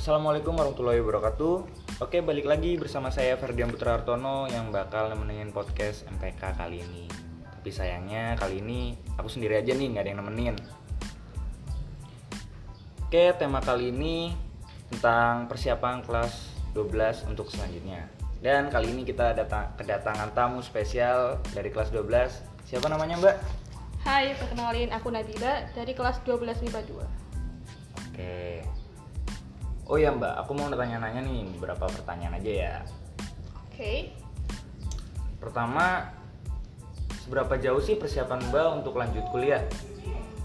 Assalamualaikum warahmatullahi wabarakatuh. Oke, balik lagi bersama saya Ferdian Putra Hartono yang bakal nemenin podcast MPK kali ini. Tapi sayangnya kali ini aku sendiri aja nih, nggak ada yang nemenin. Oke, tema kali ini tentang persiapan kelas 12 untuk selanjutnya. Dan kali ini kita datang kedatangan tamu spesial dari kelas 12. Siapa namanya, Mbak? Hai, perkenalin aku Nabila dari kelas 12 MIPA 2. Oke. Oh ya Mbak, aku mau nanya-nanya nih beberapa pertanyaan aja ya. Oke. Pertama, seberapa jauh sih persiapan Mbak untuk lanjut kuliah?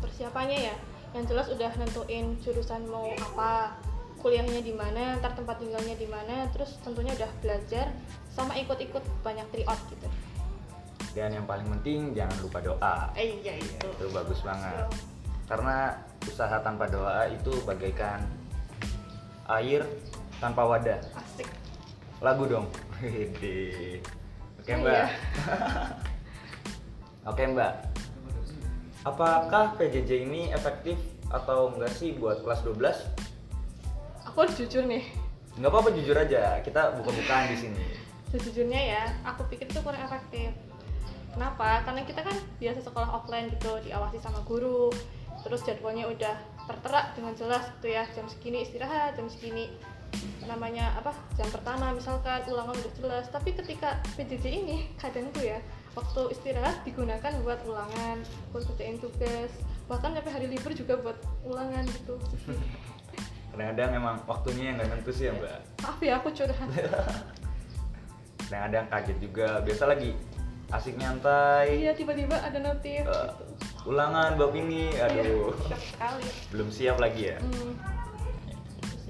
Persiapannya ya, yang jelas udah nentuin jurusan mau apa, kuliahnya di mana, ntar tempat tinggalnya di mana, terus tentunya udah belajar sama ikut-ikut banyak tryout gitu. Dan yang paling penting jangan lupa doa. Eh iya itu. Itu bagus banget. Karena usaha tanpa doa itu bagaikan air tanpa wadah. Asik. Lagu dong. Oke Oh, Mbak. iya. Oke Mbak. Apakah PJJ ini efektif atau enggak sih buat kelas 12? Aku harus jujur nih. Nggak apa-apa jujur aja, kita buka-bukaan di sini. Sejujurnya ya, aku pikir itu kurang efektif. Kenapa? Karena kita kan biasa sekolah offline gitu, diawasi sama guru. Terus jadwalnya udah tertera dengan jelas gitu ya, jam segini istirahat, jam segini namanya apa jam pertama misalkan ulangan udah jelas tapi ketika PJJ ini kadang tuh ya waktu istirahat digunakan buat ulangan buat kerjain tugas bahkan sampai hari libur juga buat ulangan gitu Kadang-kadang emang waktunya yang nggak nentu sih ya mbak. maaf ya aku curhat Kadang-kadang kaget juga. Biasa lagi asik nyantai. iya tiba-tiba ada notif gitu ulangan bab ini, aduh. Iya, shock sekali Belum siap lagi ya. Hmm,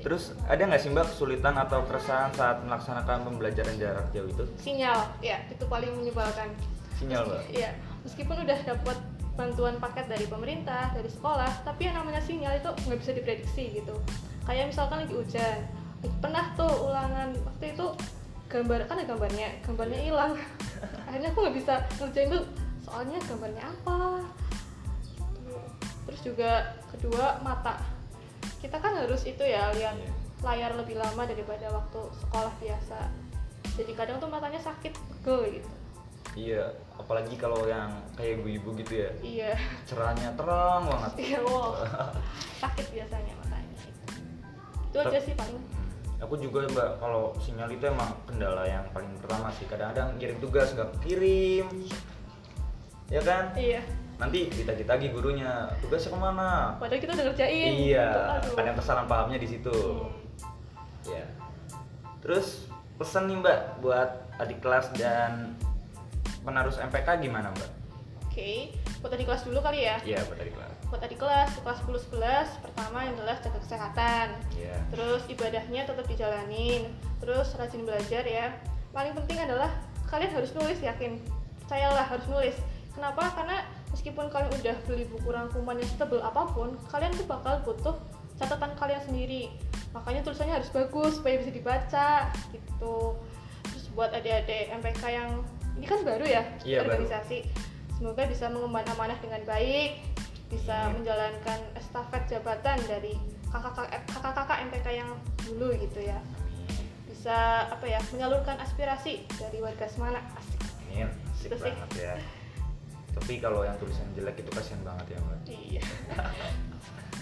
Terus ada nggak sih mbak kesulitan atau keresahan saat melaksanakan pembelajaran jarak jauh itu? sinyal ya itu paling menyebalkan Sinyal mbak. Iya, meskipun udah dapat bantuan paket dari pemerintah, dari sekolah, tapi yang namanya sinyal itu nggak bisa diprediksi gitu. Kayak misalkan lagi hujan, pernah tuh ulangan waktu itu gambar kan ada gambarnya, gambarnya hilang. Akhirnya aku nggak bisa ngerjain tuh soalnya gambarnya apa. Terus juga kedua mata. Kita kan harus itu ya lihat Iya. layar lebih lama daripada waktu sekolah biasa. Jadi kadang tuh matanya sakit, pegel gitu. Iya, apalagi kalau yang kayak ibu-ibu gitu ya. Iya. Cerahnya terang banget. Iya, wow. Sakit biasanya matanya. Itu aja sih paling. Aku juga mbak kalau sinyal itu emang kendala yang paling pertama sih. Kadang-kadang kirim tugas nggak kirim, ya kan? Iya. Nanti ditagi-tagi gurunya tugasnya ke mana? Padahal kita udah ngerjain. Iya, Aduh. ada yang kesalahan pahamnya di situ. Ya. Terus pesan nih mbak buat adik kelas dan penerus MPK gimana mbak? Oke, buat tadi kelas dulu kali ya. Iya buat adik kelas. Buat tadi kelas, kelas 10 11 pertama yang jelas jaga kesehatan. Iya. Terus ibadahnya tetap dijalanin. Terus rajin belajar ya. Paling penting adalah kalian harus nulis yakin. Percayalah harus nulis. Kenapa? Karena meskipun kalian udah beli buku rangkuman yang setebel apa pun, kalian tuh bakal butuh catatan kalian sendiri. Makanya tulisannya harus bagus supaya bisa dibaca gitu. Terus buat adik-adik MPK yang ini kan baru ya Iya, baru. organisasi. Semoga bisa mengemban amanah dengan baik, bisa Amin. menjalankan estafet jabatan dari kakak-kakak kakak-kakak MPK yang dulu gitu ya bisa apa ya menyalurkan aspirasi dari warga Semarang Asik. Amin. Asik Itu sih. banget ya. Tapi kalau yang tulisan jelek itu kasihan banget ya mbak. iya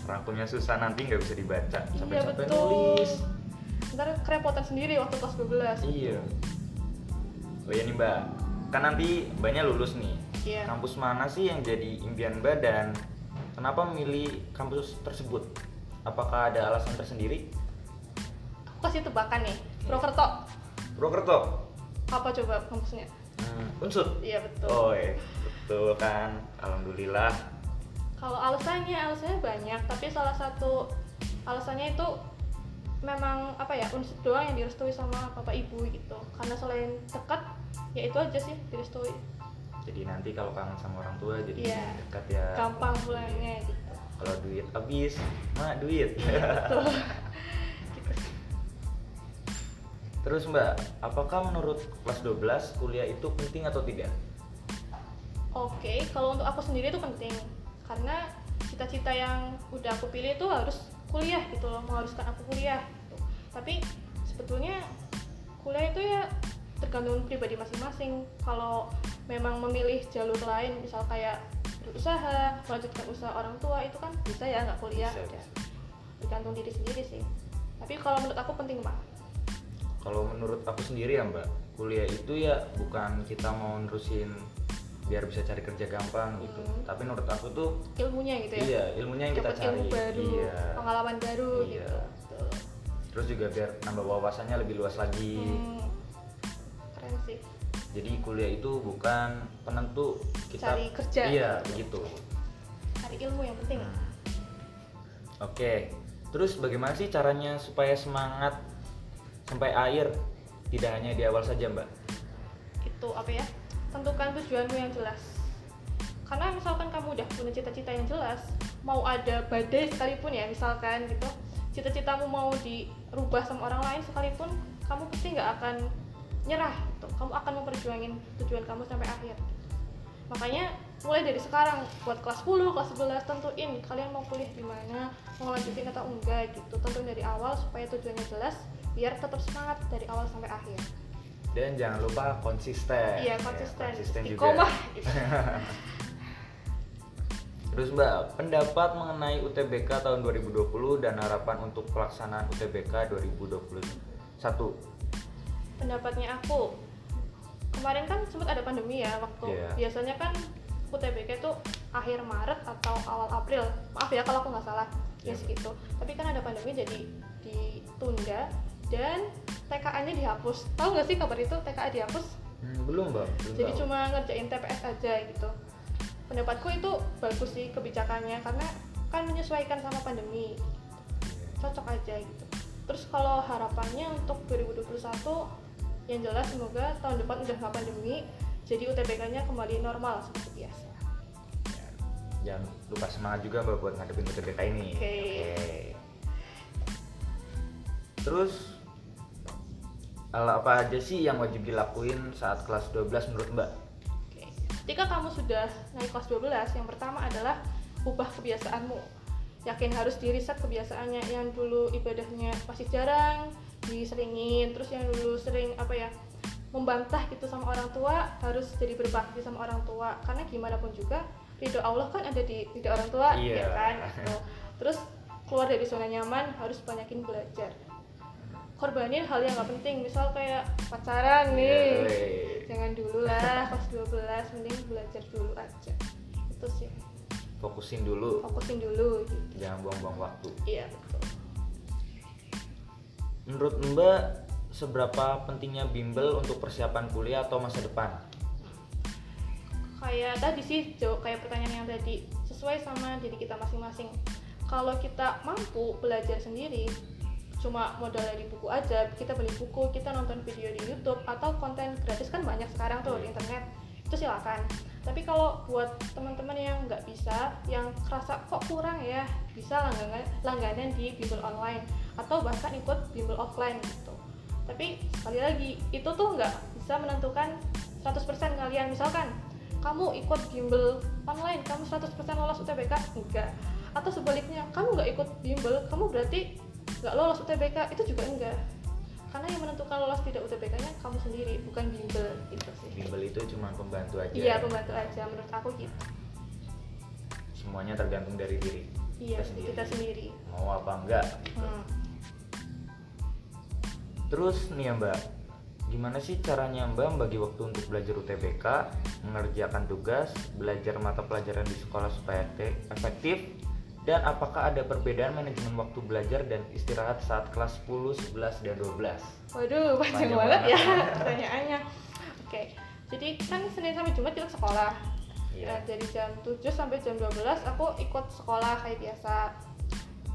Rangkumnya susah nanti nggak bisa dibaca. iya Sampai-sampai betul nulis. ntar kerepotan sendiri waktu kelas 12 Iya. Oh iya nih mbak, kan nanti mbaknya lulus nih. iya Kampus mana sih yang jadi impian mbak dan kenapa memilih kampus tersebut? Apakah ada alasan tersendiri? aku kasih tebakan nih Prokerto Purwokerto. apa coba kampusnya Hmm, unsur. iya betul Oh iya, betul kan. Alhamdulillah. kalau alasannya alasannya banyak tapi salah satu alasannya itu memang apa ya unsur doang yang direstui sama bapak ibu gitu karena selain dekat ya itu aja sih direstui Jadi nanti kalau kangen sama orang tua jadi Iya. dekat ya. gampang pulangnya gitu Kalau duit habis, mak duit. betul Terus mbak, apakah menurut kelas 12 kuliah itu penting atau tidak? Oke, kalau untuk aku sendiri itu penting karena cita-cita yang udah aku pilih itu harus kuliah gitu loh, mengharuskan aku kuliah. gitu. tapi sebetulnya kuliah itu ya tergantung pribadi masing-masing kalau memang memilih jalur lain misal kayak berusaha melanjutkan usaha orang tua itu kan bisa ya nggak kuliah Bisa, ya. bisa. tergantung diri sendiri sih tapi kalau menurut aku penting banget Kalau menurut aku sendiri ya Mbak, kuliah itu ya bukan kita mau nerusin biar bisa cari kerja gampang gitu. Hmm. Tapi menurut aku tuh ilmunya gitu ya iya ilmunya yang kita dapat cari. ilmu baru Iya. pengalaman baru Iya. gitu Betul. Terus juga biar nambah wawasannya lebih luas lagi. Hmm, keren sih Jadi kuliah itu bukan penentu kita Cari kerja. Iya, begitu. cari ilmu yang penting Hmm. Oke. Terus bagaimana sih caranya supaya semangat sampai akhir? Tidak hanya di awal saja, Mbak. itu apa ya tentukan tujuanmu yang jelas. Karena misalkan kamu udah punya cita-cita yang jelas mau ada badai sekalipun ya misalkan gitu cita-citamu mau dirubah sama orang lain sekalipun kamu pasti nggak akan nyerah gitu. kamu akan memperjuangin tujuan kamu sampai akhir. Makanya mulai dari sekarang buat kelas 10, kelas 11 tentuin kalian mau kuliah di mana mau lanjutin atau enggak gitu. Tentuin dari awal supaya tujuannya jelas biar tetap semangat dari awal sampai akhir Dan jangan lupa konsisten. Iya Ya, konsisten. konsisten juga. Istiqomah. Terus Mbak, pendapat mengenai UTBK tahun 2020 dan harapan untuk pelaksanaan UTBK 2021. Pendapatnya aku kemarin kan sempat ada pandemi ya waktu Iya. biasanya kan UTBK itu akhir Maret atau awal April. Maaf ya kalau aku nggak salah. Ya Iya. segitu. Tapi kan ada pandemi jadi ditunda dan TKA-nya dihapus. Tahu nggak sih kabar itu TKA dihapus? Hmm, belum Mbak, belum jadi tahu. cuma ngerjain TPS aja gitu pendapatku itu bagus sih kebijakannya karena kan menyesuaikan sama pandemi cocok aja gitu terus kalau harapannya untuk 2021 yang jelas semoga tahun depan udah nggak pandemi jadi UTBK-nya kembali normal seperti biasa Ya, Jangan lupa semangat juga Mbak buat ngadepin UTBK ini. Oke. Terus hal apa aja sih yang wajib dilakuin saat kelas 12 menurut Mbak? Oke. Ketika kamu sudah naik kelas 12, yang pertama adalah ubah kebiasaanmu. Yakin harus di reset kebiasaannya yang dulu ibadahnya masih jarang, diseringin, terus yang dulu sering apa ya? membantah gitu sama orang tua harus jadi berbakti sama orang tua karena gimana pun juga ridho Allah kan ada di ridho orang tua Iya. ya kan gitu. terus keluar dari zona nyaman harus banyakin belajar korbanin hal yang nggak penting. Misal kayak pacaran nih. Yeay. jangan dulu lah kelas 12 mending belajar dulu aja. Itu sih. Fokusin dulu, fokusin dulu gitu. Jangan buang-buang waktu. iya betul. Menurut Mbak, seberapa pentingnya bimbel untuk persiapan kuliah atau masa depan? kayak tadi sih jawab kayak pertanyaan yang tadi. Sesuai sama diri kita masing-masing. Kalau kita mampu belajar sendiri cuma modal dari buku aja kita beli buku kita nonton video di YouTube atau konten gratis kan banyak sekarang tuh di internet itu silakan. Tapi kalau buat teman-teman yang nggak bisa yang kerasa kok kurang ya bisa langganan langganan di bimbel online atau bahkan ikut bimbel offline gitu. Tapi sekali lagi itu tuh nggak bisa menentukan 100% kalian. Misalkan kamu ikut bimbel online kamu 100% lolos UTBK enggak atau sebaliknya kamu nggak ikut bimbel kamu berarti nggak lolos UTBK itu juga enggak karena yang menentukan lolos tidak UTBK-nya kamu sendiri bukan bimbel gitu sih Bimbel itu cuma pembantu aja. iya pembantu aja menurut aku gitu Semuanya tergantung dari diri iya kita sendiri. kita sendiri Mau apa enggak? gitu. Hmm. Terus nih ya Mbak, gimana sih caranya Mbak membagi waktu untuk belajar UTBK, mengerjakan tugas, belajar mata pelajaran di sekolah supaya efektif, dan apakah ada perbedaan manajemen waktu belajar dan istirahat saat kelas 10, 11, dan 12? Waduh, panjang Panjang banget ya banget. pertanyaannya. Oke, jadi kan Senin sampai Jumat kita sekolah. Iya. Nah, dari jam 7 sampai jam 12 aku ikut sekolah kayak biasa.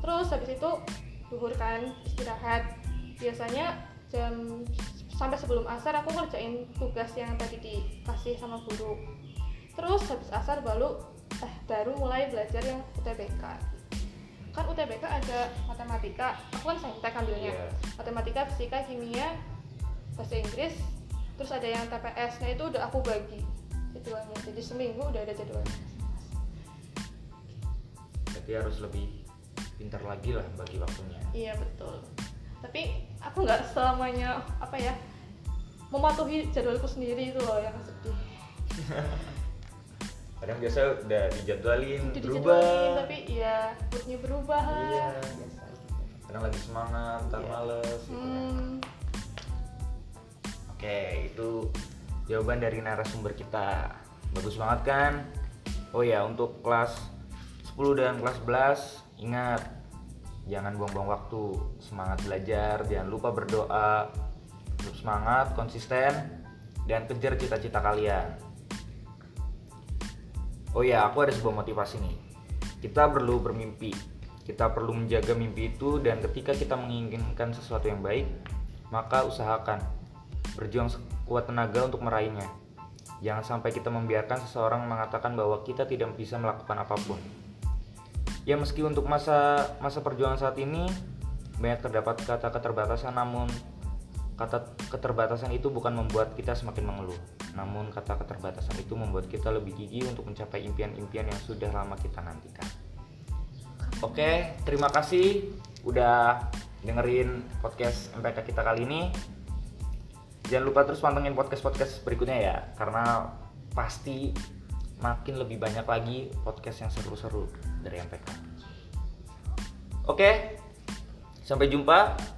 Terus habis itu duhur kan istirahat. Biasanya jam sampai sebelum asar aku ngerjain tugas yang tadi dikasih sama guru. Terus habis asar baru eh baru mulai belajar yang UTBK. Kan UTBK ada matematika, aku kan saintek ambilnya Iya. matematika, fisika, kimia, bahasa Inggris, terus ada yang TPS. Nah itu udah aku bagi jadwalnya. Jadi seminggu udah ada jadwalnya. Berarti harus lebih pintar lagi lah bagi waktunya. Iya betul. Tapi aku nggak selamanya apa ya mematuhi jadwalku sendiri itu loh yang sedih kadang biasa udah dijadwalin Udah berubah dijadwalin, tapi ya moodnya berubah iya biasa kadang lagi semangat ntar Iya. males gitu kan. hmm, Oke, itu jawaban dari narasumber kita. Bagus banget kan? Oh ya, untuk kelas 10 dan kelas 11, ingat jangan buang-buang waktu. Semangat belajar, jangan lupa berdoa. Tetap semangat, konsisten dan kejar cita-cita kalian. Oh ya, aku ada sebuah motivasi nih. Kita perlu bermimpi. Kita perlu menjaga mimpi itu dan ketika kita menginginkan sesuatu yang baik, maka usahakan berjuang sekuat tenaga untuk meraihnya. Jangan sampai kita membiarkan seseorang mengatakan bahwa kita tidak bisa melakukan apa pun. Ya meski untuk masa masa perjuangan saat ini banyak terdapat kata keterbatasan namun kata keterbatasan itu bukan membuat kita semakin mengeluh. Namun kata keterbatasan itu membuat kita lebih gigih untuk mencapai impian-impian yang sudah lama kita nantikan. Oke, terima kasih udah dengerin podcast MPK kita kali ini. Jangan lupa terus pantengin podcast-podcast berikutnya ya, karena pasti makin lebih banyak lagi podcast yang seru-seru dari MPK. Oke, sampai jumpa.